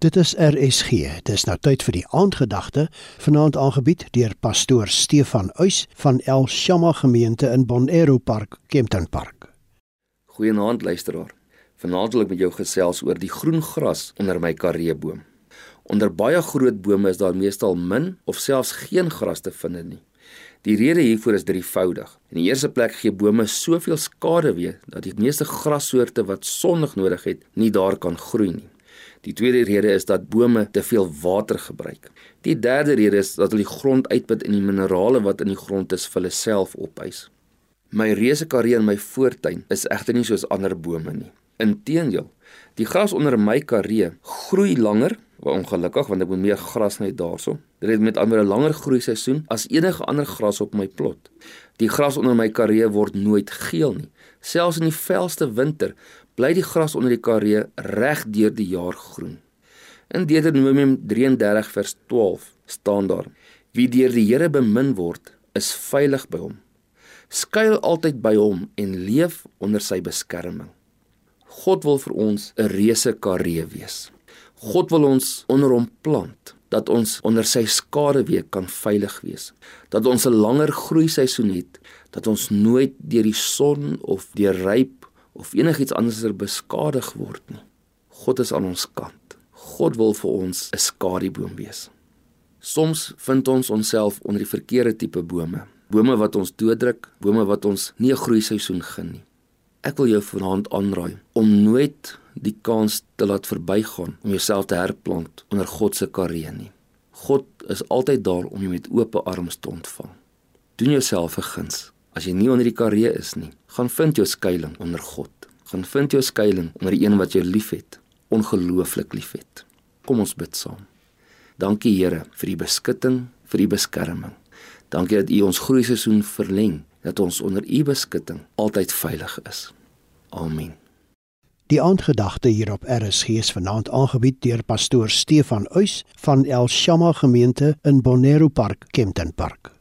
Dit is RSG. Dis nou tyd vir die aandgedagte, vanaand aangebied deur pastoor Stefan Uys van El Shama gemeente in Bonero Park, Kempton Park. Goeienaand luisteraar. Vanaand wil ek met jou gesels oor die groen gras onder my kareeboom. Onder baie groot bome is daar meestal min of selfs geen gras te vind nie. Die rede hiervoor is drievoudig. In die eerste plek gee bome soveel skade weer dat die meeste grassoorte wat sonnig nodig het, nie daar kan groei nie. Die tweede rede is dat bome te veel water gebruik. Die derde rede is dat hulle die grond uitput en die minerale wat in die grond is vir hulle self opeis. My reuse karee in my voortuin is egter nie soos ander bome nie. Inteendeel, die gras onder my karee groei langer, wat ongelukkig want ek moet meer gras net daarso. Dit het met ander 'n langer groei seisoen as enige ander gras op my plot. Die gras onder my karee word nooit geel nie. Selfs in die velste winter bly die gras onder die karee reg deur die jaar groen. In Deuteronomium 33 vers 12 staan daar: Wie deur die Here bemin word, is veilig by hom. Skuil altyd by hom en leef onder sy beskerming. God wil vir ons 'n reuse karee wees. God wil ons onder hom plant dat ons onder sy skaduwee kan veilig wees. Dat ons 'n langer groei seisoen het, dat ons nooit deur die son of deur ryp of enigiets anders beskadig word nie. God is aan ons kant. God wil vir ons 'n skadieboom wees. Soms vind ons onsself onder die verkeerde tipe bome. Bome wat ons dooddruk, bome wat ons nie 'n groei seisoen gun nie. Ek wil jou vanaand aanraai om nooit die kans te laat verbygaan om jouself te herplant onder God se karee nie. God is altyd daar om jou met oop arms te ontvang. Doen jouself 'n guns. As jy nie onder die karee is nie, gaan vind jou skuilings onder God. Gaan vind jou skuilings onder die een wat jou liefhet, ongelooflik liefhet. Kom ons bid saam. Dankie Here vir die beskutting, vir die beskerming. Dankie dat U ons groei seisoen verleng, dat ons onder U beskutting altyd veilig is. Amen. Die aandgedagte hier op RSG is vanaand aangebied deur pastoor Stefan Uys van El Shama gemeente in Bonero Park, Kempton Park.